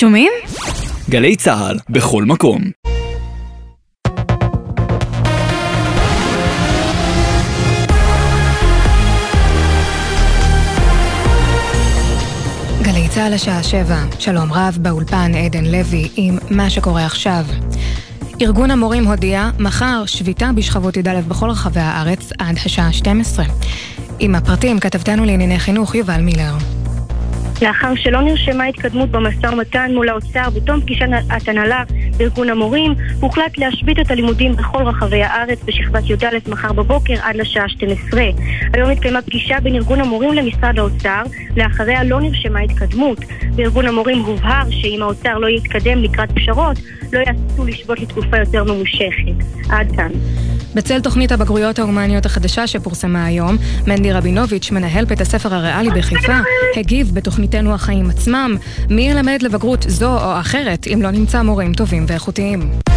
שומעים? גלי צה"ל, בכל מקום. גלי צה"ל השעה שבע, שלום רב באולפן עדן לוי עם מה שקורה עכשיו. ארגון המורים הודיע, מחר שביתה בשכבות י"א בכל רחבי הארץ עד השעה 12. עם הפרטים כתבתנו לענייני חינוך יובל מילר. לאחר שלא נרשמה התקדמות במשא ומתן מול האוצר בתום פגישת הנהלה בארגון המורים, הוחלט להשבית את הלימודים בכל רחבי הארץ בשכבת י"א מחר בבוקר עד לשעה 12. היום התקיימה פגישה בין ארגון המורים למשרד האוצר, לאחריה לא נרשמה התקדמות. בארגון המורים הובהר שאם האוצר לא יתקדם לקראת פשרות, לא יעשו לשבות לתקופה יותר ממושכת. עד כאן. בצל תוכנית הבגרויות ההומניות החדשה שפורסמה היום, מנדי רבינוביץ', מנהל בית הספר הריאלי בחיפה, הגיב בתוכניתנו החיים עצמם, מי ילמד לבגרות זו או אחרת אם לא נמצא מורים טובים ואיכותיים.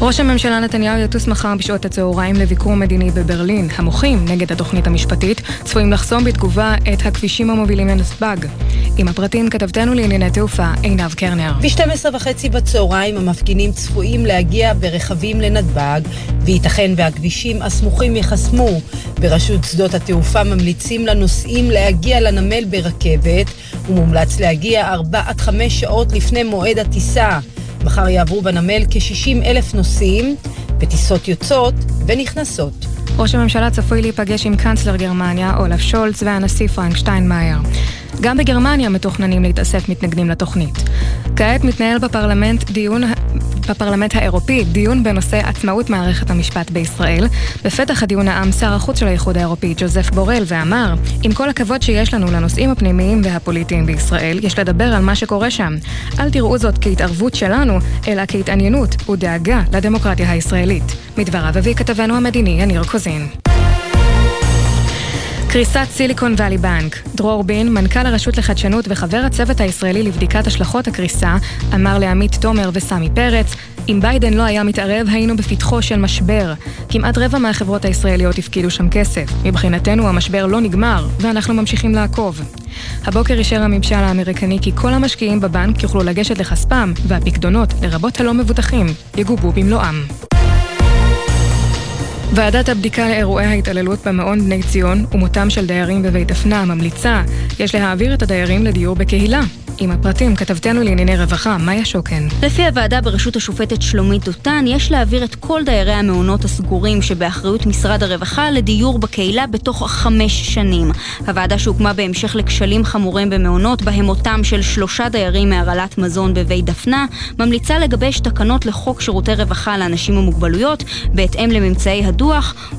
ראש הממשלה נתניהו יטוס מחר בשעות הצהריים לביקור מדיני בברלין. המוחים נגד התוכנית המשפטית צפויים לחסום בתגובה את הכבישים המובילים לנתב"ג. עם הפרטים כתבתנו לענייני תעופה עינב קרנר. ב-12 וחצי בצהריים המפגינים צפויים להגיע ברכבים לנתב"ג, וייתכן והכבישים הסמוכים ייחסמו. ברשות שדות התעופה ממליצים לנוסעים להגיע לנמל ברכבת, ומומלץ להגיע 4 עד 5 שעות לפני מועד הטיסה. מחר יעברו בנמל כ-60 אלף נוסעים, בטיסות יוצאות ונכנסות. ראש הממשלה צפוי להיפגש עם קאנצלר גרמניה, אולף שולץ, והנשיא פרנק שטיינמאייר. גם בגרמניה מתוכננים להתאסף מתנגדים לתוכנית. כעת מתנהל בפרלמנט דיון בפרלמנט האירופי דיון בנושא עצמאות מערכת המשפט בישראל. בפתח הדיון העם שר החוץ של האיחוד האירופי ג'וזף בורל ואמר, עם כל הכבוד שיש לנו לנושאים הפנימיים והפוליטיים בישראל, יש לדבר על מה שקורה שם. אל תראו זאת כהתערבות שלנו, אלא כהתעניינות ודאגה לדמוקרטיה הישראלית. מדבריו הביא כתבנו המדיני יניר קוזין. קריסת סיליקון ואלי בנק. דרור בין, מנכ"ל הרשות לחדשנות וחבר הצוות הישראלי לבדיקת השלכות הקריסה, אמר לעמית תומר וסמי פרץ, אם ביידן לא היה מתערב, היינו בפתחו של משבר. כמעט רבע מהחברות הישראליות הפקידו שם כסף. מבחינתנו המשבר לא נגמר, ואנחנו ממשיכים לעקוב. הבוקר אישר הממשל האמריקני כי כל המשקיעים בבנק יוכלו לגשת לכספם, והפקדונות, לרבות הלא מבוטחים, יגובו במלואם. ועדת הבדיקה לאירועי ההתעללות במעון בני ציון ומותם של דיירים בבית דפנה ממליצה, יש להעביר את הדיירים לדיור בקהילה. עם הפרטים כתבתנו לענייני רווחה, מאיה שוקן. לפי הוועדה בראשות השופטת שלומית דותן, יש להעביר את כל דיירי המעונות הסגורים שבאחריות משרד הרווחה לדיור בקהילה בתוך חמש שנים. הוועדה שהוקמה בהמשך לכשלים חמורים במעונות, בהם מותם של שלושה דיירים מהרעלת מזון בבית דפנה, ממליצה לגבש תקנות לחוק שירותי רווחה לאנשים עם מוגבלויות, בהתאם לממצאי הדוח,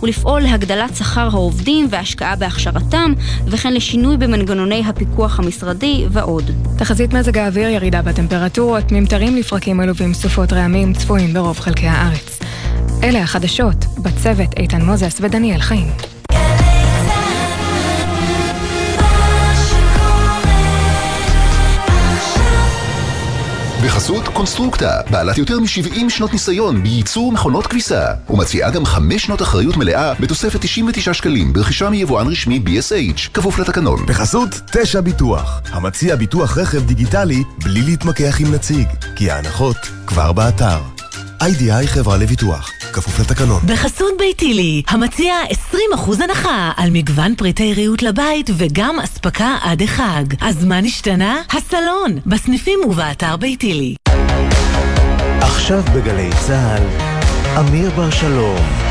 ולפעול להגדלת שכר העובדים והשקעה בהכשרתם, וכן לשינוי במנגנוני הפיקוח המשרדי ועוד. תחזית מזג האוויר, ירידה בטמפרטורות, ממטרים לפרקים עלובים, סופות רעמים צפויים ברוב חלקי הארץ. אלה החדשות, בצוות איתן מוזס ודניאל חיים. בחסות קונסטרוקטה, בעלת יותר מ-70 שנות ניסיון בייצור מכונות כביסה, ומציעה גם 5 שנות אחריות מלאה בתוספת 99 שקלים ברכישה מיבואן רשמי BSH, כפוף לתקנון. בחסות תשע ביטוח, המציע ביטוח רכב דיגיטלי בלי להתמקח עם נציג, כי ההנחות כבר באתר. איי-די-איי חברה לביטוח, כפוף לתקנון. בחסות ביתילי, המציע 20% הנחה על מגוון פריטי ריהוט לבית וגם אספקה עד החג. אז מה נשתנה? הסלון, בסניפים ובאתר ביתילי. עכשיו בגלי צה"ל, אמיר בר שלום.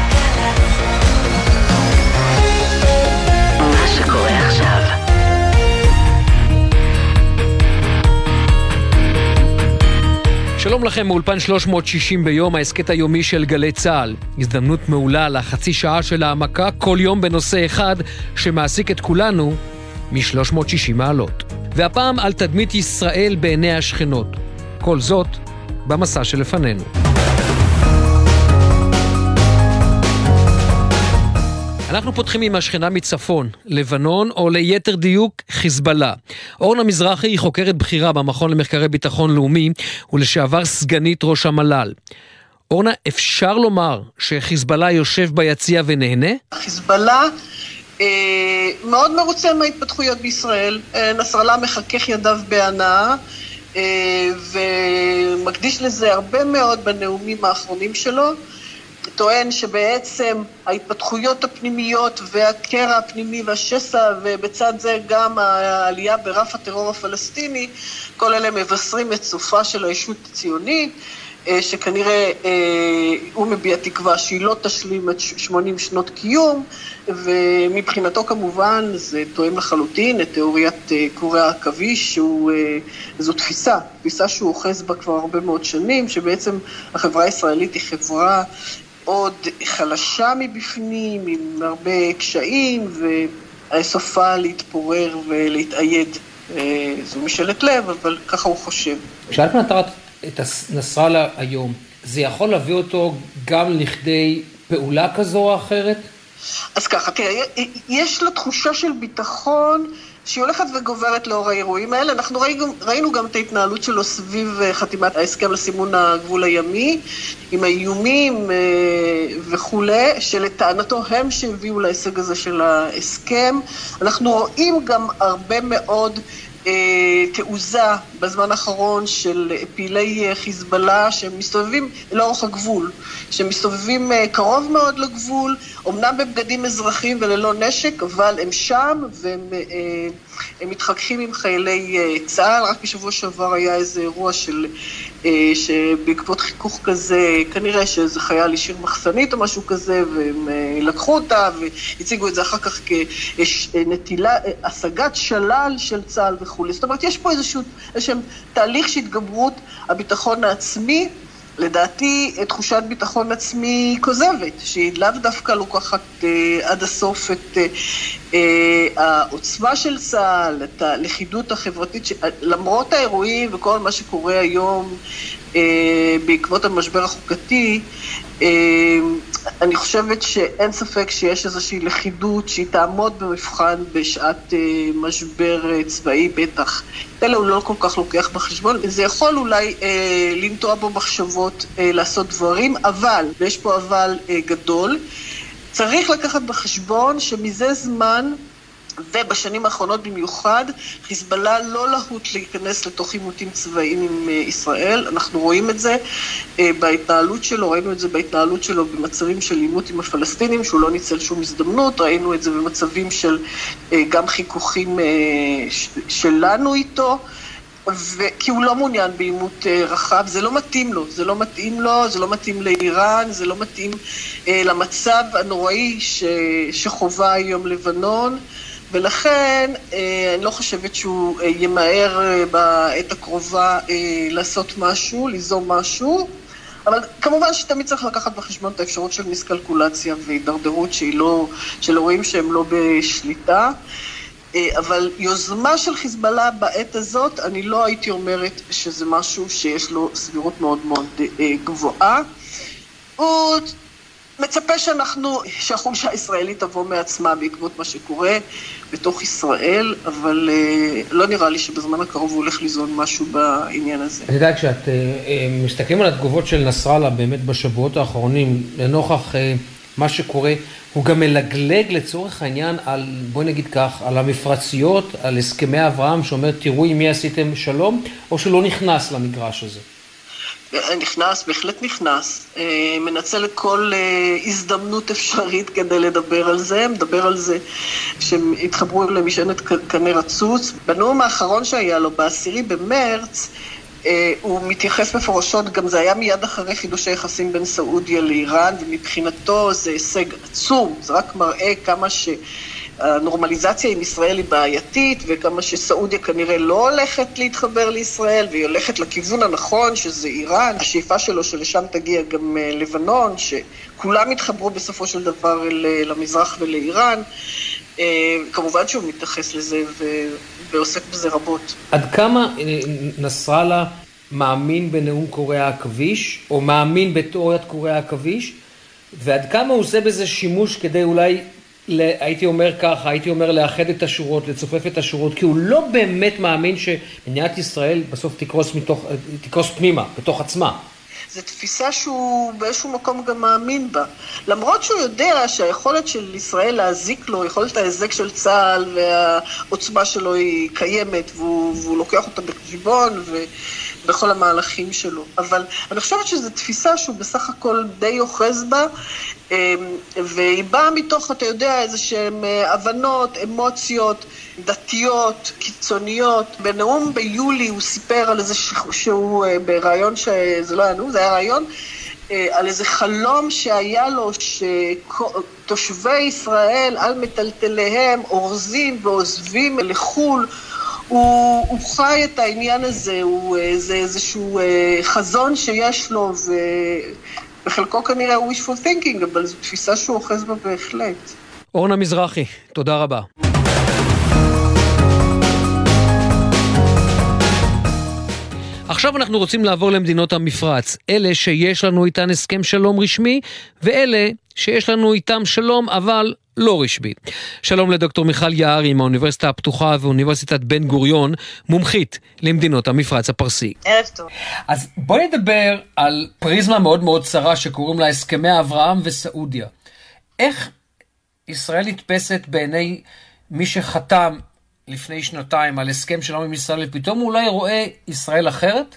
שלום לכם מאולפן 360 ביום, ההסכת היומי של גלי צה"ל. הזדמנות מעולה לחצי שעה של העמקה כל יום בנושא אחד שמעסיק את כולנו מ-360 מעלות. והפעם על תדמית ישראל בעיני השכנות. כל זאת במסע שלפנינו. אנחנו פותחים עם השכנה מצפון, לבנון, או ליתר דיוק, חיזבאללה. אורנה מזרחי היא חוקרת בכירה במכון למחקרי ביטחון לאומי, ולשעבר סגנית ראש המל"ל. אורנה, אפשר לומר שחיזבאללה יושב ביציע ונהנה? חיזבאללה מאוד מרוצה מההתפתחויות בישראל. נסראללה מחכך ידיו בהנאה. ומקדיש לזה הרבה מאוד בנאומים האחרונים שלו. טוען שבעצם ההתפתחויות הפנימיות והקרע הפנימי והשסע ובצד זה גם העלייה ברף הטרור הפלסטיני, כל אלה מבשרים את סופה של הישות הציונית. אה, שכנראה אה, הוא מביע תקווה שהיא לא תשלים את 80 שנות קיום, ומבחינתו כמובן זה תואם לחלוטין את תיאוריית אה, קורי העכביש, שזו תפיסה, תפיסה שהוא אוחז בה כבר הרבה מאוד שנים, שבעצם החברה הישראלית היא חברה עוד חלשה מבפנים, עם הרבה קשיים, וסופה להתפורר ולהתאייד. זו משאלת לב, אבל ככה הוא חושב. כשאת מנטרת את נסראללה היום, זה יכול להביא אותו גם לכדי פעולה כזו או אחרת? אז ככה, תראה, יש לו תחושה של ביטחון שהיא הולכת וגוברת לאור האירועים האלה. אנחנו ראינו, ראינו גם את ההתנהלות שלו סביב אה, חתימת ההסכם לסימון הגבול הימי, עם האיומים אה, וכולי, שלטענתו הם שהביאו להישג הזה של ההסכם. אנחנו רואים גם הרבה מאוד אה, תעוזה בזמן האחרון של פעילי חיזבאללה שמסתובבים לאורך הגבול, שמסתובבים קרוב מאוד לגבול, אמנם בבגדים אזרחיים וללא נשק, אבל הם שם והם אה, הם מתחככים עם חיילי צה"ל. רק בשבוע שעבר היה איזה אירוע של, שבעקבות חיכוך כזה, כנראה שאיזה חייל השאיר מחסנית או משהו כזה, והם לקחו אותה והציגו את זה אחר כך כנטילה, השגת שלל של צה"ל וכו'. וכולי. זאת אומרת, יש פה איזשהו, איזשהו תהליך שהתגברות הביטחון העצמי, לדעתי תחושת ביטחון עצמי כוזבת, שהיא לאו דווקא לוקחת אה, עד הסוף את אה, אה, העוצמה של צה"ל, את הלכידות החברתית, ש... למרות האירועים וכל מה שקורה היום אה, בעקבות המשבר החוקתי, אני חושבת שאין ספק שיש איזושהי לכידות שהיא תעמוד במבחן בשעת אה, משבר אה, צבאי בטח. אלה הוא לא כל כך לוקח בחשבון, זה יכול אולי אה, לנטוע בו מחשבות אה, לעשות דברים, אבל, ויש פה אבל אה, גדול, צריך לקחת בחשבון שמזה זמן ובשנים האחרונות במיוחד, חיזבאללה לא להוט להיכנס לתוך עימותים צבאיים עם אה, ישראל. אנחנו רואים את זה אה, בהתנהלות שלו, ראינו את זה בהתנהלות שלו במצבים של עימות עם הפלסטינים, שהוא לא ניצל שום הזדמנות, ראינו את זה במצבים של אה, גם חיכוכים שלנו איתו. ו... כי הוא לא מעוניין בעימות רחב, זה לא מתאים לו, זה לא מתאים לו, זה לא מתאים לאיראן, זה לא מתאים למצב הנוראי ש... שחובה היום לבנון. ולכן אה, אני לא חושבת שהוא אה, ימהר אה, בעת הקרובה לעשות משהו, ליזום משהו, אבל כמובן שתמיד צריך לקחת בחשבון את האפשרות של מיסקלקולציה והידרדרות לא, של אירועים שהם לא בשליטה. אבל יוזמה של חיזבאללה בעת הזאת, אני לא הייתי אומרת שזה משהו שיש לו סבירות מאוד מאוד גבוהה. הוא מצפה שאנחנו, שהחולשה הישראלית תבוא מעצמה בעקבות מה שקורה בתוך ישראל, אבל אה, לא נראה לי שבזמן הקרוב הוא הולך ליזון משהו בעניין הזה. את יודעת, כשאת אה, אה, מסתכלים על התגובות של נסראללה באמת בשבועות האחרונים, לנוכח מה שקורה, הוא גם מלגלג לצורך העניין על, בואי נגיד כך, על המפרציות, על הסכמי אברהם, שאומר תראו עם מי עשיתם שלום, או שהוא לא נכנס למגרש הזה? נכנס, בהחלט נכנס, אה, מנצל כל אה, הזדמנות אפשרית כדי לדבר על זה, מדבר על זה שהם התחברו למשענת קנה רצוץ. בנאום האחרון שהיה לו, בעשירי במרץ, אה, הוא מתייחס מפורשות, גם זה היה מיד אחרי חידוש היחסים בין סעודיה לאיראן, ומבחינתו זה הישג עצום, זה רק מראה כמה ש... הנורמליזציה עם ישראל היא בעייתית, וכמה שסעודיה כנראה לא הולכת להתחבר לישראל, והיא הולכת לכיוון הנכון, שזה איראן, השאיפה שלו שלשם תגיע גם אה, לבנון, שכולם יתחברו בסופו של דבר אה, למזרח ולאיראן. אה, כמובן שהוא מתייחס לזה ו... ועוסק בזה רבות. עד כמה נסראללה מאמין בנאום קורי העכביש, או מאמין בתיאוריית קורי העכביש, ועד כמה הוא עושה בזה שימוש כדי אולי הייתי אומר ככה, הייתי אומר לאחד את השורות, לצופף את השורות, כי הוא לא באמת מאמין שמדינת ישראל בסוף תקרוס, מתוך, תקרוס פנימה, בתוך עצמה. זו תפיסה שהוא באיזשהו מקום גם מאמין בה. למרות שהוא יודע שהיכולת של ישראל להזיק לו, יכולת ההיזק של צה"ל והעוצמה שלו היא קיימת, והוא, והוא לוקח אותה בחשבון ובכל המהלכים שלו. אבל אני חושבת שזו תפיסה שהוא בסך הכל די אוחז בה, אמ, והיא באה מתוך, אתה יודע, איזה שהן אה, הבנות, אמוציות. דתיות, קיצוניות. בנאום ביולי הוא סיפר על איזה שהוא, אה, בריאיון שזה לא היה נאום, זה היה ריאיון, אה, על איזה חלום שהיה לו, שתושבי ישראל על מטלטליהם אורזים ועוזבים לחו"ל. הוא, הוא חי את העניין הזה, הוא, אה, זה איזשהו חזון שיש לו, ובחלקו כנראה הוא wishful thinking, אבל זו תפיסה שהוא אוחז בה בהחלט. אורנה מזרחי, תודה רבה. עכשיו אנחנו רוצים לעבור למדינות המפרץ, אלה שיש לנו איתן הסכם שלום רשמי, ואלה שיש לנו איתם שלום אבל לא רשמי. שלום לדוקטור מיכל יערי מהאוניברסיטה הפתוחה ואוניברסיטת בן גוריון, מומחית למדינות המפרץ הפרסי. ערב טוב. אז בואי נדבר על פריזמה מאוד מאוד צרה שקוראים לה הסכמי אברהם וסעודיה. איך ישראל נתפסת בעיני מי שחתם לפני שנתיים על הסכם שלום עם ישראל, ופתאום אולי רואה ישראל אחרת?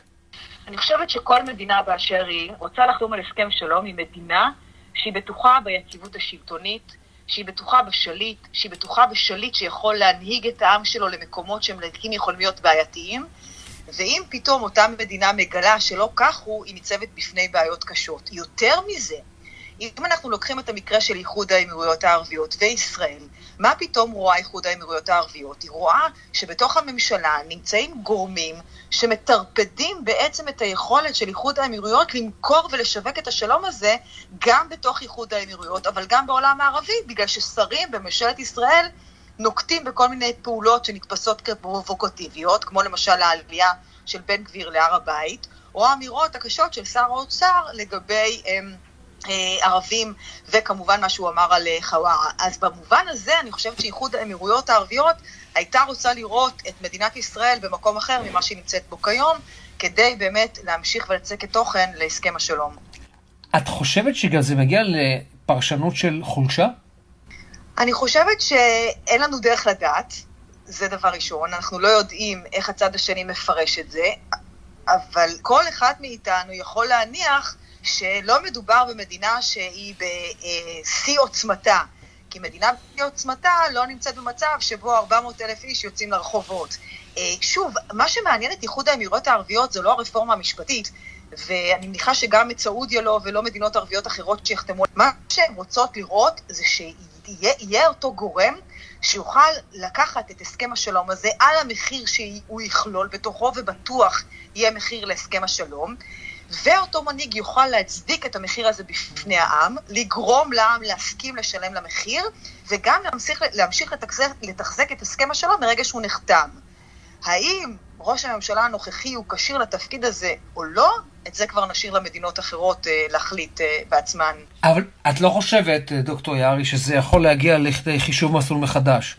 אני חושבת שכל מדינה באשר היא רוצה לחתום על הסכם שלום עם מדינה שהיא בטוחה ביציבות השלטונית, שהיא בטוחה בשליט, שהיא בטוחה בשליט שיכול להנהיג את העם שלו למקומות שהם לעתים יכולים להיות בעייתיים, ואם פתאום אותה מדינה מגלה שלא כך הוא, היא ניצבת בפני בעיות קשות. יותר מזה, אם אנחנו לוקחים את המקרה של איחוד האמירויות הערביות וישראל, מה פתאום רואה איחוד האמירויות הערביות? היא רואה שבתוך הממשלה נמצאים גורמים שמטרפדים בעצם את היכולת של איחוד האמירויות למכור ולשווק את השלום הזה גם בתוך איחוד האמירויות, אבל גם בעולם הערבי, בגלל ששרים בממשלת ישראל נוקטים בכל מיני פעולות שנתפסות כפרובוקטיביות, כמו למשל העלייה של בן גביר להר הבית, או האמירות הקשות של שר האוצר לגבי... אמ, ערבים, וכמובן מה שהוא אמר על אה, חווארה. אז במובן הזה אני חושבת שאיחוד האמירויות הערביות הייתה רוצה לראות את מדינת ישראל במקום אחר ממה שהיא נמצאת בו כיום, כדי באמת להמשיך ולצק את תוכן להסכם השלום. את חושבת שגם זה מגיע לפרשנות של חולשה? אני חושבת שאין לנו דרך לדעת, זה דבר ראשון, אנחנו לא יודעים איך הצד השני מפרש את זה, אבל כל אחד מאיתנו יכול להניח שלא מדובר במדינה שהיא בשיא עוצמתה, כי מדינה בשיא עוצמתה לא נמצאת במצב שבו 400 אלף איש יוצאים לרחובות. אה, שוב, מה שמעניין את איחוד האמירויות הערביות זה לא הרפורמה המשפטית, ואני מניחה שגם את סעודיה לא ולא מדינות ערביות אחרות שיחתמו. מה שהן רוצות לראות זה שיהיה אותו גורם שיוכל לקחת את הסכם השלום הזה על המחיר שהוא יכלול בתוכו, ובטוח יהיה מחיר להסכם השלום, ואותו מנהיג יוכל להצדיק את המחיר הזה בפני העם, לגרום לעם להסכים לשלם למחיר, וגם להמשיך, להמשיך לתחזק, לתחזק את הסכם השלום מרגע שהוא נחתם. האם ראש הממשלה הנוכחי הוא כשיר לתפקיד הזה או לא, את זה כבר נשאיר למדינות אחרות אה, להחליט אה, בעצמן. אבל את לא חושבת, אה, דוקטור יערי, שזה יכול להגיע לכדי חישוב מסלול מחדש?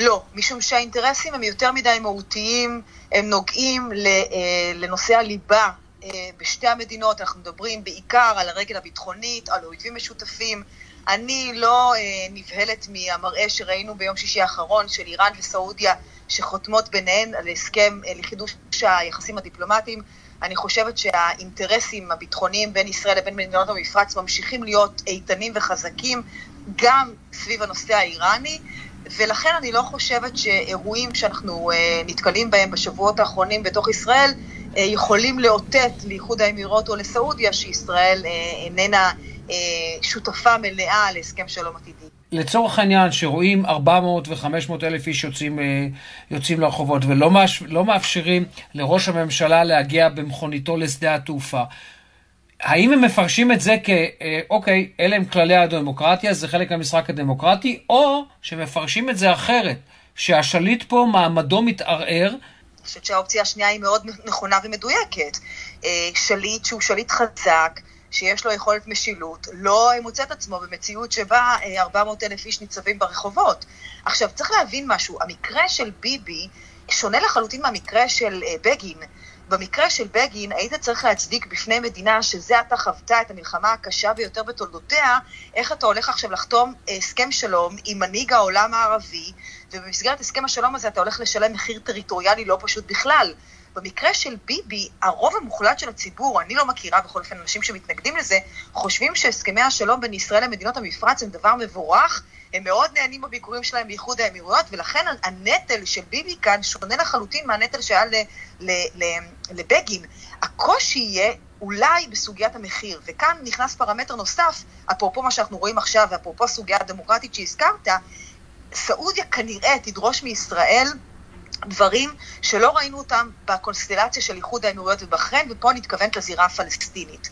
לא, משום שהאינטרסים הם יותר מדי מהותיים, הם נוגעים אה, לנושא הליבה בשתי המדינות, אנחנו מדברים בעיקר על הרגל הביטחונית, על אויבים משותפים. אני לא אה, נבהלת מהמראה שראינו ביום שישי האחרון של איראן וסעודיה, שחותמות ביניהן על הסכם אה, לחידוש היחסים הדיפלומטיים. אני חושבת שהאינטרסים הביטחוניים בין ישראל לבין מדינות המפרץ ממשיכים להיות איתנים וחזקים, גם סביב הנושא האיראני. ולכן אני לא חושבת שאירועים שאנחנו אה, נתקלים בהם בשבועות האחרונים בתוך ישראל אה, יכולים לאותת לאיחוד האמירות או לסעודיה שישראל אה, איננה אה, שותפה מלאה להסכם שלום עתידי. לצורך העניין, שרואים 400 ו-500 אלף איש יוצאים, יוצאים לרחובות ולא מאש, לא מאפשרים לראש הממשלה להגיע במכוניתו לשדה התעופה, האם הם מפרשים את זה כאוקיי, אלה הם כללי הדמוקרטיה, זה חלק מהמשחק הדמוקרטי, או שמפרשים את זה אחרת, שהשליט פה מעמדו מתערער חושבת שהאופציה השנייה היא מאוד נכונה ומדויקת. אה, שליט שהוא שליט חזק, שיש לו יכולת משילות, לא מוצא את עצמו במציאות שבה 400 אה, אלף איש ניצבים ברחובות. עכשיו, צריך להבין משהו, המקרה של ביבי שונה לחלוטין מהמקרה של אה, בגין. במקרה של בגין, היית צריך להצדיק בפני מדינה שזה עתה חוותה את המלחמה הקשה ביותר בתולדותיה, איך אתה הולך עכשיו לחתום הסכם שלום עם מנהיג העולם הערבי, ובמסגרת הסכם השלום הזה אתה הולך לשלם מחיר טריטוריאלי לא פשוט בכלל. במקרה של ביבי, הרוב המוחלט של הציבור, אני לא מכירה בכל אופן אנשים שמתנגדים לזה, חושבים שהסכמי השלום בין ישראל למדינות המפרץ הם דבר מבורך, הם מאוד נהנים בביקורים שלהם באיחוד האמירויות, ולכן הנטל של ביבי כאן שונה לחלוטין מהנטל שהיה לבגין. הקושי יהיה אולי בסוגיית המחיר, וכאן נכנס פרמטר נוסף, אפרופו מה שאנחנו רואים עכשיו, ואפרופו הסוגיה הדמוקרטית שהזכרת, סעודיה כנראה תדרוש מישראל דברים שלא ראינו אותם בקונסטלציה של איחוד האמירויות ובחריין, ופה אני מתכוונת לזירה הפלסטינית.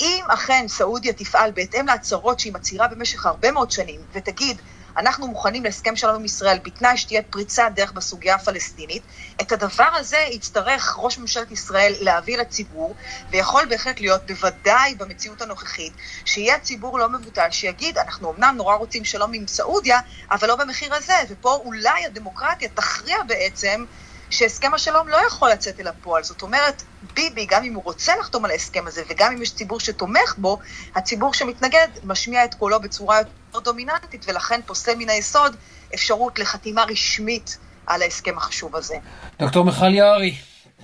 אם אכן סעודיה תפעל בהתאם להצהרות שהיא מצהירה במשך הרבה מאוד שנים, ותגיד, אנחנו מוכנים להסכם שלום עם ישראל בתנאי שתהיה פריצת דרך בסוגיה הפלסטינית, את הדבר הזה יצטרך ראש ממשלת ישראל להביא לציבור, ויכול בהחלט להיות, בוודאי במציאות הנוכחית, שיהיה ציבור לא מבוטל שיגיד, אנחנו אמנם נורא רוצים שלום עם סעודיה, אבל לא במחיר הזה, ופה אולי הדמוקרטיה תכריע בעצם שהסכם השלום לא יכול לצאת אל הפועל. זאת אומרת, ביבי, גם אם הוא רוצה לחתום על ההסכם הזה, וגם אם יש ציבור שתומך בו, הציבור שמתנגד משמיע את קולו בצורה יותר דומיננטית, ולכן פוסל מן היסוד אפשרות לחתימה רשמית על ההסכם החשוב הזה. דוקטור מיכל יערי,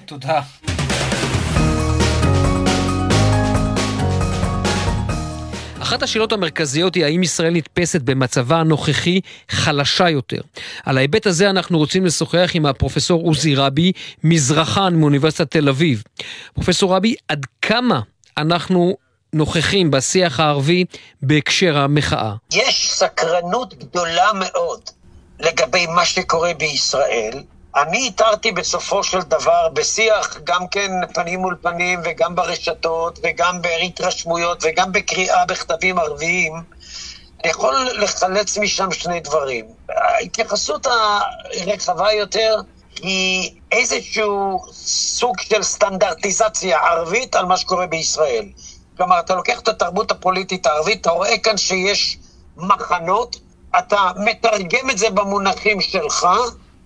תודה. אחת השאלות המרכזיות היא האם ישראל נתפסת במצבה הנוכחי חלשה יותר. על ההיבט הזה אנחנו רוצים לשוחח עם הפרופסור עוזי רבי, מזרחן מאוניברסיטת תל אביב. פרופסור רבי, עד כמה אנחנו נוכחים בשיח הערבי בהקשר המחאה? יש סקרנות גדולה מאוד לגבי מה שקורה בישראל, אני איתרתי בסופו של דבר בשיח גם כן פנים מול פנים וגם ברשתות וגם בהתרשמויות וגם בקריאה בכתבים ערביים, אני יכול לחלץ משם שני דברים. ההתייחסות הרחבה יותר היא איזשהו סוג של סטנדרטיזציה ערבית על מה שקורה בישראל. כלומר, אתה לוקח את התרבות הפוליטית הערבית, אתה רואה כאן שיש מחנות, אתה מתרגם את זה במונחים שלך,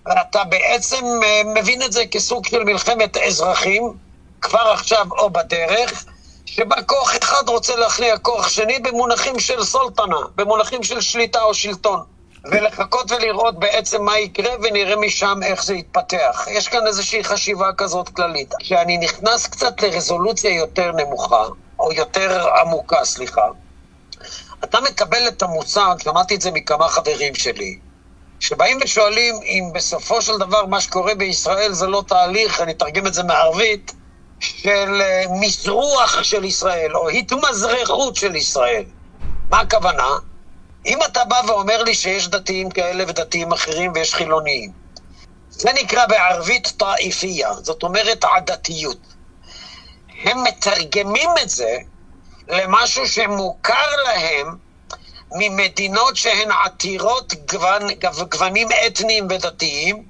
ואתה בעצם אה, מבין את זה כסוג של מלחמת אזרחים, כבר עכשיו או בדרך, שבה כוח אחד רוצה להכניע כוח שני במונחים של סולטנה, במונחים של שליטה או שלטון. ולחכות ולראות בעצם מה יקרה, ונראה משם איך זה יתפתח. יש כאן איזושהי חשיבה כזאת כללית. כשאני נכנס קצת לרזולוציה יותר נמוכה, או יותר עמוקה, סליחה, אתה מקבל את המושג, שמעתי את זה מכמה חברים שלי, שבאים ושואלים אם בסופו של דבר מה שקורה בישראל זה לא תהליך, אני אתרגם את זה מערבית, של אה, מזרוח של ישראל, או התמזרחות של ישראל. מה הכוונה? אם אתה בא ואומר לי שיש דתיים כאלה ודתיים אחרים ויש חילוניים, זה נקרא בערבית טאיפיה, זאת אומרת עדתיות. הם מתרגמים את זה למשהו שמוכר להם ממדינות שהן עתירות גוון, גוונים אתניים ודתיים,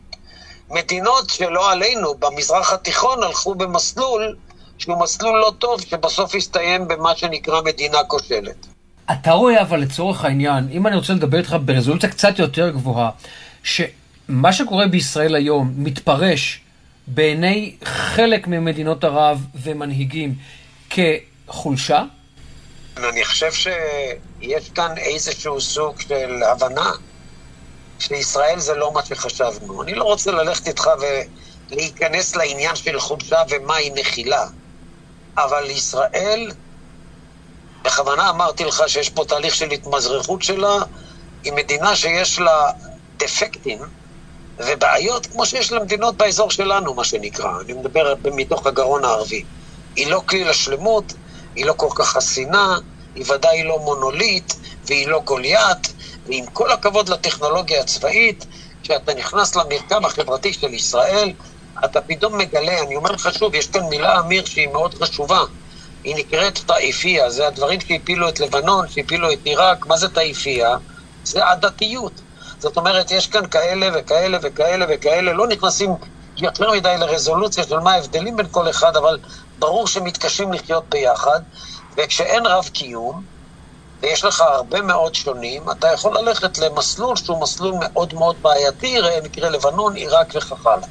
מדינות שלא עלינו, במזרח התיכון הלכו במסלול שהוא מסלול לא טוב, שבסוף הסתיים במה שנקרא מדינה כושלת. אתה רואה אבל לצורך העניין, אם אני רוצה לדבר איתך ברזולוציה קצת יותר גבוהה, שמה שקורה בישראל היום מתפרש בעיני חלק ממדינות ערב ומנהיגים כחולשה, אני חושב שיש כאן איזשהו סוג של הבנה שישראל זה לא מה שחשבנו. אני לא רוצה ללכת איתך ולהיכנס לעניין של חולשה ומהי נחילה, אבל ישראל, בכוונה אמרתי לך שיש פה תהליך של התמזרחות שלה, היא מדינה שיש לה דפקטים ובעיות כמו שיש למדינות באזור שלנו, מה שנקרא. אני מדבר מתוך הגרון הערבי. היא לא כלי לשלמות, היא לא כל כך חסינה, היא ודאי לא מונוליט, והיא לא גוליית, ועם כל הכבוד לטכנולוגיה הצבאית, כשאתה נכנס למרקם החברתי של ישראל, אתה פתאום מגלה, אני אומר לך שוב, יש כאן מילה, אמיר, שהיא מאוד חשובה. היא נקראת טאיפיה, זה הדברים שהפילו את לבנון, שהפילו את עיראק, מה זה טאיפיה? זה עדתיות. זאת אומרת, יש כאן כאלה וכאלה וכאלה וכאלה, לא נכנסים יותר מדי לרזולוציה של מה ההבדלים בין כל אחד, אבל ברור שמתקשים לחיות ביחד, וכשאין רב קיום, ויש לך הרבה מאוד שונים, אתה יכול ללכת למסלול שהוא מסלול מאוד מאוד בעייתי, ראה מקרה לבנון, עיראק וכך הלאה.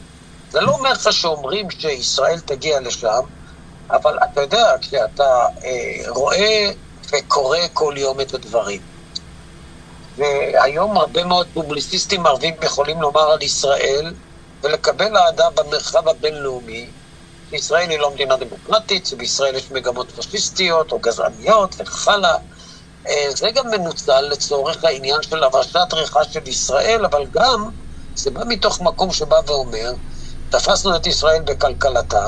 זה לא אומר לך שאומרים שישראל תגיע לשם, אבל אתה יודע, כשאתה אה, רואה וקורא כל יום את הדברים, והיום הרבה מאוד פובליציסטים ערבים יכולים לומר על ישראל ולקבל אהדה במרחב הבינלאומי, שישראל היא לא מדינה דמוקרטית, שבישראל יש מגמות פשיסטיות או גזעניות וכך הלאה. אה, זה גם מנוצל לצורך העניין של הבשת ריחה של ישראל, אבל גם זה בא מתוך מקום שבא ואומר, תפסנו את ישראל בכלכלתה,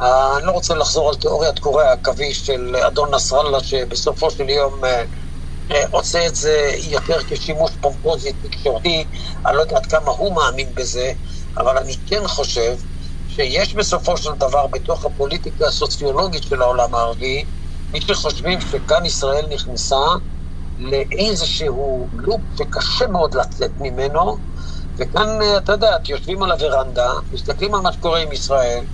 אה, אני לא רוצה לחזור על תיאוריית קורי העכביש של אדון נסראללה, שבסופו של יום אה, עושה את זה יותר כשימוש פומפוזי תקשורתי, אני לא יודע עד כמה הוא מאמין בזה, אבל אני כן חושב שיש בסופו של דבר בתוך הפוליטיקה הסוציולוגית של העולם הערבי, מי שחושבים שכאן ישראל נכנסה לאיזשהו לופ שקשה מאוד לצאת ממנו, וכאן, אתה יודע, יושבים על הוורנדה, מסתכלים על מה שקורה עם ישראל,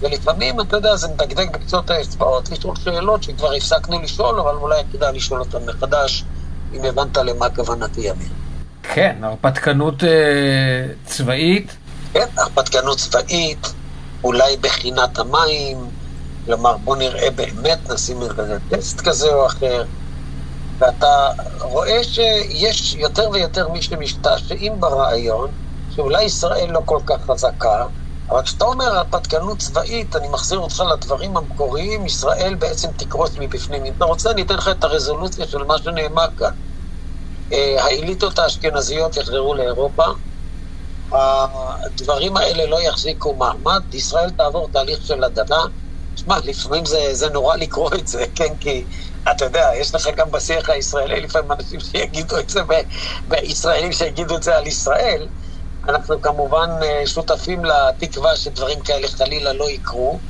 ולפעמים, אתה יודע, זה מדגדג בקצות האצבעות, לשאול שאלות שכבר הפסקנו לשאול, אבל אולי כדאי לשאול אותן מחדש, אם הבנת למה כוונתי, אמיר. כן, הרפתקנות אה, צבאית. כן, הרפתקנות צבאית, אולי בחינת המים, כלומר, בוא נראה באמת, נשים איזה טסט כזה או אחר, ואתה רואה שיש יותר ויותר מי שמשתעשעים ברעיון, שאולי ישראל לא כל כך חזקה, אבל כשאתה אומר הרפתקנות צבאית, אני מחזיר אותך לדברים המקוריים, ישראל בעצם תקרוס מבפנים. אם אתה רוצה, אני אתן לך את הרזולוציה של מה שנאמר כאן. אה, האליטות האשכנזיות יחזרו לאירופה, הדברים האלה לא יחזיקו מעמד, ישראל תעבור תהליך של הדנה. שמע, לפעמים זה, זה נורא לקרוא את זה, כן? כי אתה יודע, יש לך גם בשיח הישראלי לפעמים אנשים שיגידו את זה, בישראלים שיגידו את זה על ישראל. אנחנו כמובן אה, שותפים לתקווה שדברים כאלה חלילה לא יקרו,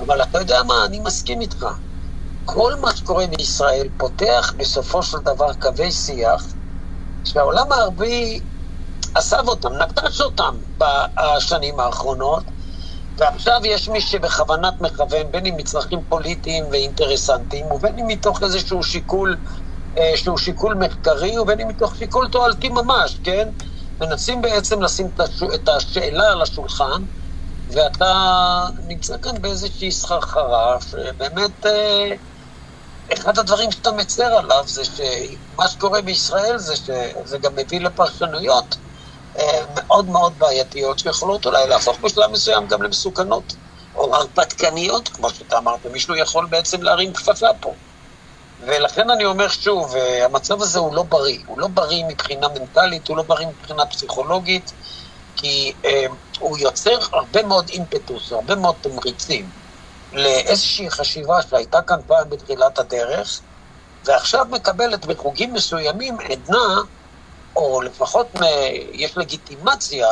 אבל אתה יודע מה, אני מסכים איתך. כל מה שקורה בישראל פותח בסופו של דבר קווי שיח שהעולם הערבי עזב אותם, נטש אותם בשנים האחרונות, ועכשיו יש מי שבכוונת מכוון, בין אם מצרכים פוליטיים ואינטרסנטיים, ובין אם מתוך איזשהו שיקול, אה, שהוא שיקול מחקרי, ובין אם מתוך שיקול תועלתי ממש, כן? מנסים בעצם לשים את השאלה על השולחן, ואתה נמצא כאן באיזושהי סחרחרה, שבאמת אה, אחד הדברים שאתה מצר עליו זה שמה שקורה בישראל זה שזה גם מביא לפרשנויות מאוד מאוד בעייתיות, שיכולות אולי להפוך בשלב מסוים גם למסוכנות, או הרפתקניות, כמו שאתה אמרת, מישהו יכול בעצם להרים כפפה פה. ולכן אני אומר שוב, אה, המצב הזה הוא לא בריא. הוא לא בריא מבחינה מנטלית, הוא לא בריא מבחינה פסיכולוגית, כי אה, הוא יוצר הרבה מאוד אימפטוס, הרבה מאוד תמריצים לאיזושהי חשיבה שהייתה כאן פעם בתחילת הדרך, ועכשיו מקבלת בחוגים מסוימים עדנה, או לפחות יש לגיטימציה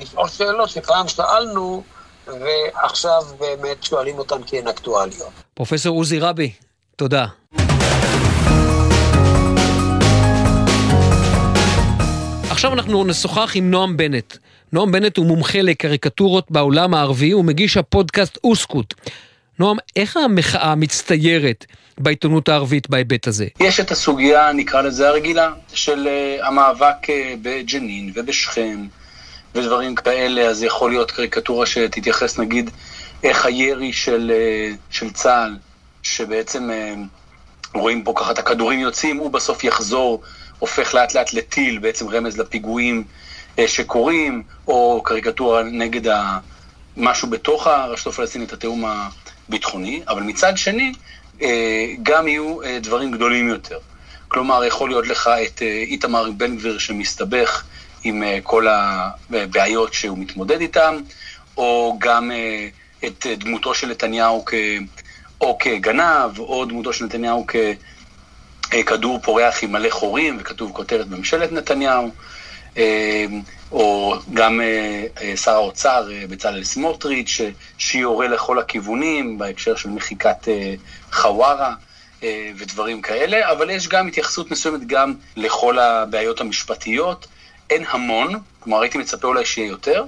לשאול שאלות שפעם שאלנו, ועכשיו באמת שואלים אותן כי הן אקטואליות. פרופסור עוזי רבי, תודה. עכשיו אנחנו נשוחח עם נועם בנט. נועם בנט הוא מומחה לקריקטורות בעולם הערבי ומגיש הפודקאסט אוסקוט. נועם, איך המחאה מצטיירת בעיתונות הערבית בהיבט הזה? יש את הסוגיה, נקרא לזה הרגילה, של uh, המאבק uh, בג'נין ובשכם ודברים כאלה, אז יכול להיות קריקטורה שתתייחס נגיד איך הירי של, uh, של צה"ל, שבעצם רואים פה ככה את הכדורים יוצאים, הוא בסוף יחזור הופך לאט לאט לטיל, בעצם רמז לפיגועים אה, שקורים, או קריקטורה נגד ה... משהו בתוך הרשות הפלסטינית, התיאום הביטחוני, אבל מצד שני, אה, גם יהיו אה, דברים גדולים יותר. כלומר, יכול להיות לך את איתמר בן גביר שמסתבך עם כל הבעיות שהוא מתמודד איתן, או גם את דמותו של נתניהו כ... או כגנב, או דמותו של נתניהו כ... אה, כדור פורח עם מלא חורים וכתוב כותרת ממשלת נתניהו, אה, או גם אה, שר האוצר בצלאל סמוטריץ', שיורה לכל הכיוונים בהקשר של מחיקת חווארה. ודברים כאלה, אבל יש גם התייחסות מסוימת גם לכל הבעיות המשפטיות. אין המון, כלומר הייתי מצפה אולי שיהיה יותר,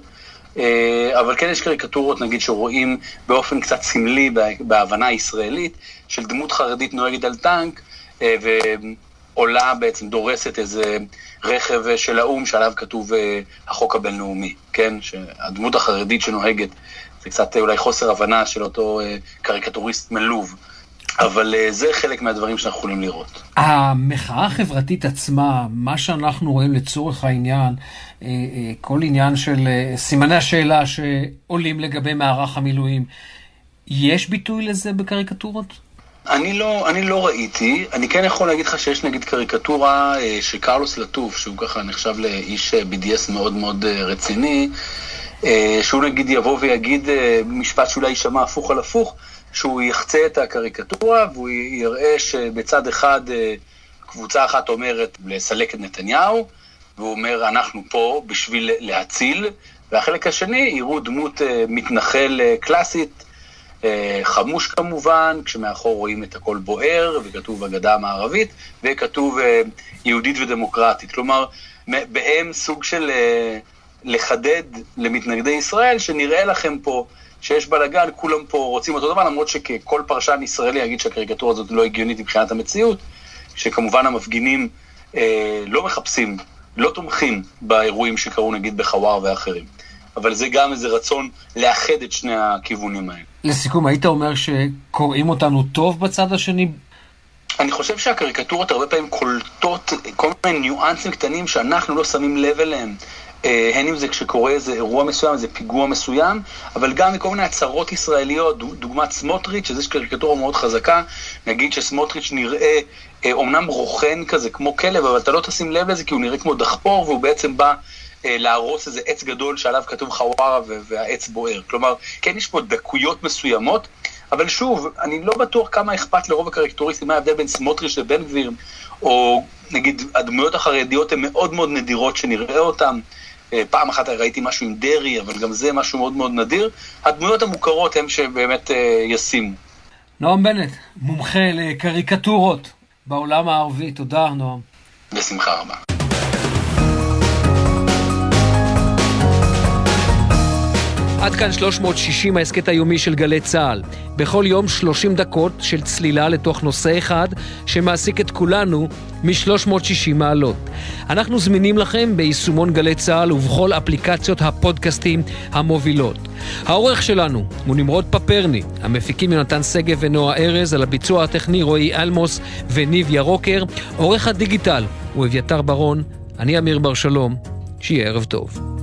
אבל כן יש קריקטורות, נגיד, שרואים באופן קצת סמלי בהבנה הישראלית, של דמות חרדית נוהגת על טנק, אה, עולה בעצם, דורסת איזה רכב של האו"ם שעליו כתוב החוק הבינלאומי, כן? שהדמות החרדית שנוהגת, זה קצת אולי חוסר הבנה של אותו קריקטוריסט מלוב. אבל זה חלק מהדברים שאנחנו יכולים לראות. המחאה החברתית עצמה, מה שאנחנו רואים לצורך העניין, כל עניין של סימני השאלה שעולים לגבי מערך המילואים, יש ביטוי לזה בקריקטורות? אני לא, אני לא ראיתי, אני כן יכול להגיד לך שיש נגיד קריקטורה אה, של קרלוס לטוף, שהוא ככה נחשב לאיש BDS מאוד מאוד אה, רציני, אה, שהוא נגיד יבוא ויגיד אה, משפט שאולי יישמע הפוך על הפוך, שהוא יחצה את הקריקטורה והוא יראה שבצד אחד אה, קבוצה אחת אומרת לסלק את נתניהו, והוא אומר אנחנו פה בשביל להציל, והחלק השני יראו דמות אה, מתנחל אה, קלאסית, חמוש כמובן, כשמאחור רואים את הכל בוער, וכתוב הגדה המערבית, וכתוב יהודית ודמוקרטית. כלומר, בהם סוג של לחדד למתנגדי ישראל, שנראה לכם פה שיש בלאגן, כולם פה רוצים אותו דבר, למרות שכל פרשן ישראלי יגיד שהקריקטורה הזאת לא הגיונית מבחינת המציאות, שכמובן המפגינים אה, לא מחפשים, לא תומכים באירועים שקרו נגיד בחוואר ואחרים. אבל זה גם איזה רצון לאחד את שני הכיוונים האלה. לסיכום, היית אומר שקוראים אותנו טוב בצד השני? אני חושב שהקריקטורות הרבה פעמים קולטות כל מיני ניואנסים קטנים שאנחנו לא שמים לב אליהם. הן אם זה כשקורה איזה אירוע מסוים, איזה פיגוע מסוים, אבל גם מכל מיני הצהרות ישראליות, דוגמת סמוטריץ', שזו קריקטורה מאוד חזקה, נגיד שסמוטריץ' נראה אומנם רוכן כזה כמו כלב, אבל אתה לא תשים לב לזה כי הוא נראה כמו דחפור, והוא בעצם בא להרוס איזה עץ גדול שעליו כתוב חווארה והעץ בוער. כלומר, כן יש פה דקויות מסוימות, אבל שוב, אני לא בטוח כמה אכפת לרוב הקריקטוריסטים מה ההבדל בין סמוטריץ' לבן גביר, או נגיד הדמויות החרדיות הן מאוד מאוד נדירות שנראה אותן. פעם אחת ראיתי משהו עם דרעי, אבל גם זה משהו מאוד מאוד נדיר. הדמויות המוכרות הן שבאמת ישימו. נועם בנט, מומחה לקריקטורות בעולם הערבי. תודה, נועם. בשמחה רבה. עד כאן 360 ההסכת היומי של גלי צה"ל. בכל יום 30 דקות של צלילה לתוך נושא אחד שמעסיק את כולנו מ-360 מעלות. אנחנו זמינים לכם ביישומון גלי צה"ל ובכל אפליקציות הפודקאסטים המובילות. העורך שלנו הוא נמרוד פפרני, המפיקים יונתן שגב ונועה ארז, על הביצוע הטכני רועי אלמוס וניב ירוקר, עורך הדיגיטל הוא אביתר ברון, אני אמיר בר שלום, שיהיה ערב טוב.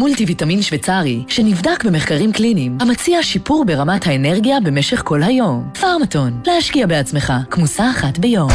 מולטי ויטמין שוויצרי, שנבדק במחקרים קליניים, המציע שיפור ברמת האנרגיה במשך כל היום. פארמטון, להשקיע בעצמך, כמוסה אחת ביום.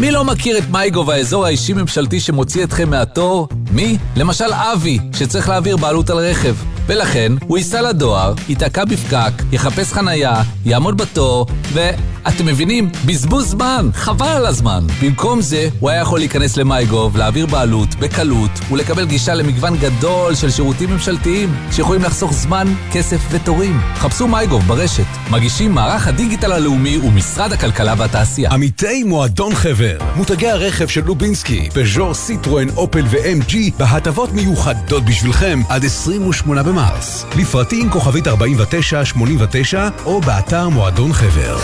מי לא מכיר את מייגו והאזור האישי-ממשלתי שמוציא אתכם מהתור? מי? למשל אבי, שצריך להעביר בעלות על רכב. ולכן הוא ייסע לדואר, ייתקע בפקק, יחפש חנייה, יעמוד בתור, ו... אתם מבינים? בזבוז זמן, חבל על הזמן. במקום זה, הוא היה יכול להיכנס ל MyGov, להעביר בעלות, בקלות, ולקבל גישה למגוון גדול של שירותים ממשלתיים, שיכולים לחסוך זמן, כסף ותורים. חפשו MyGov ברשת. מגישים מערך הדיגיטל הלאומי ומשרד הכלכלה והתעשייה. עמיתי מועדון חבר, מותגי הרכב של לובינסקי, פז'ור, סיטרואן, אופל ו-MG, בהטבות מיוחדות בשבילכם עד 28 במרס. לפרטים כוכבית 4989 או באתר מועדון חבר.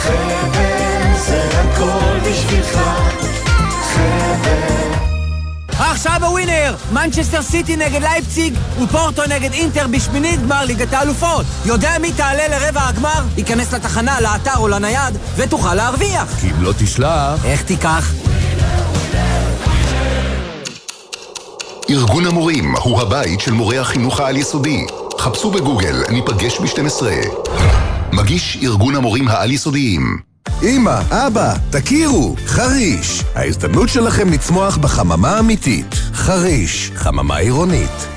זה הכל בשבילך, חבר. ועכשיו בווינר, מנצ'סטר סיטי נגד לייפציג ופורטו נגד אינטר בשמינית גמר ליגת האלופות. יודע מי תעלה לרבע הגמר? היכנס לתחנה, לאתר או לנייד, ותוכל להרוויח. כי אם לא תשלח... איך תיקח? ארגון המורים הוא הבית של מורי החינוך העל-יסודי. חפשו בגוגל, ניפגש ב-12. מגיש ארגון המורים העל-יסודיים. אמא, אבא, תכירו, חריש. ההזדמנות שלכם לצמוח בחממה אמיתית. חריש, חממה עירונית.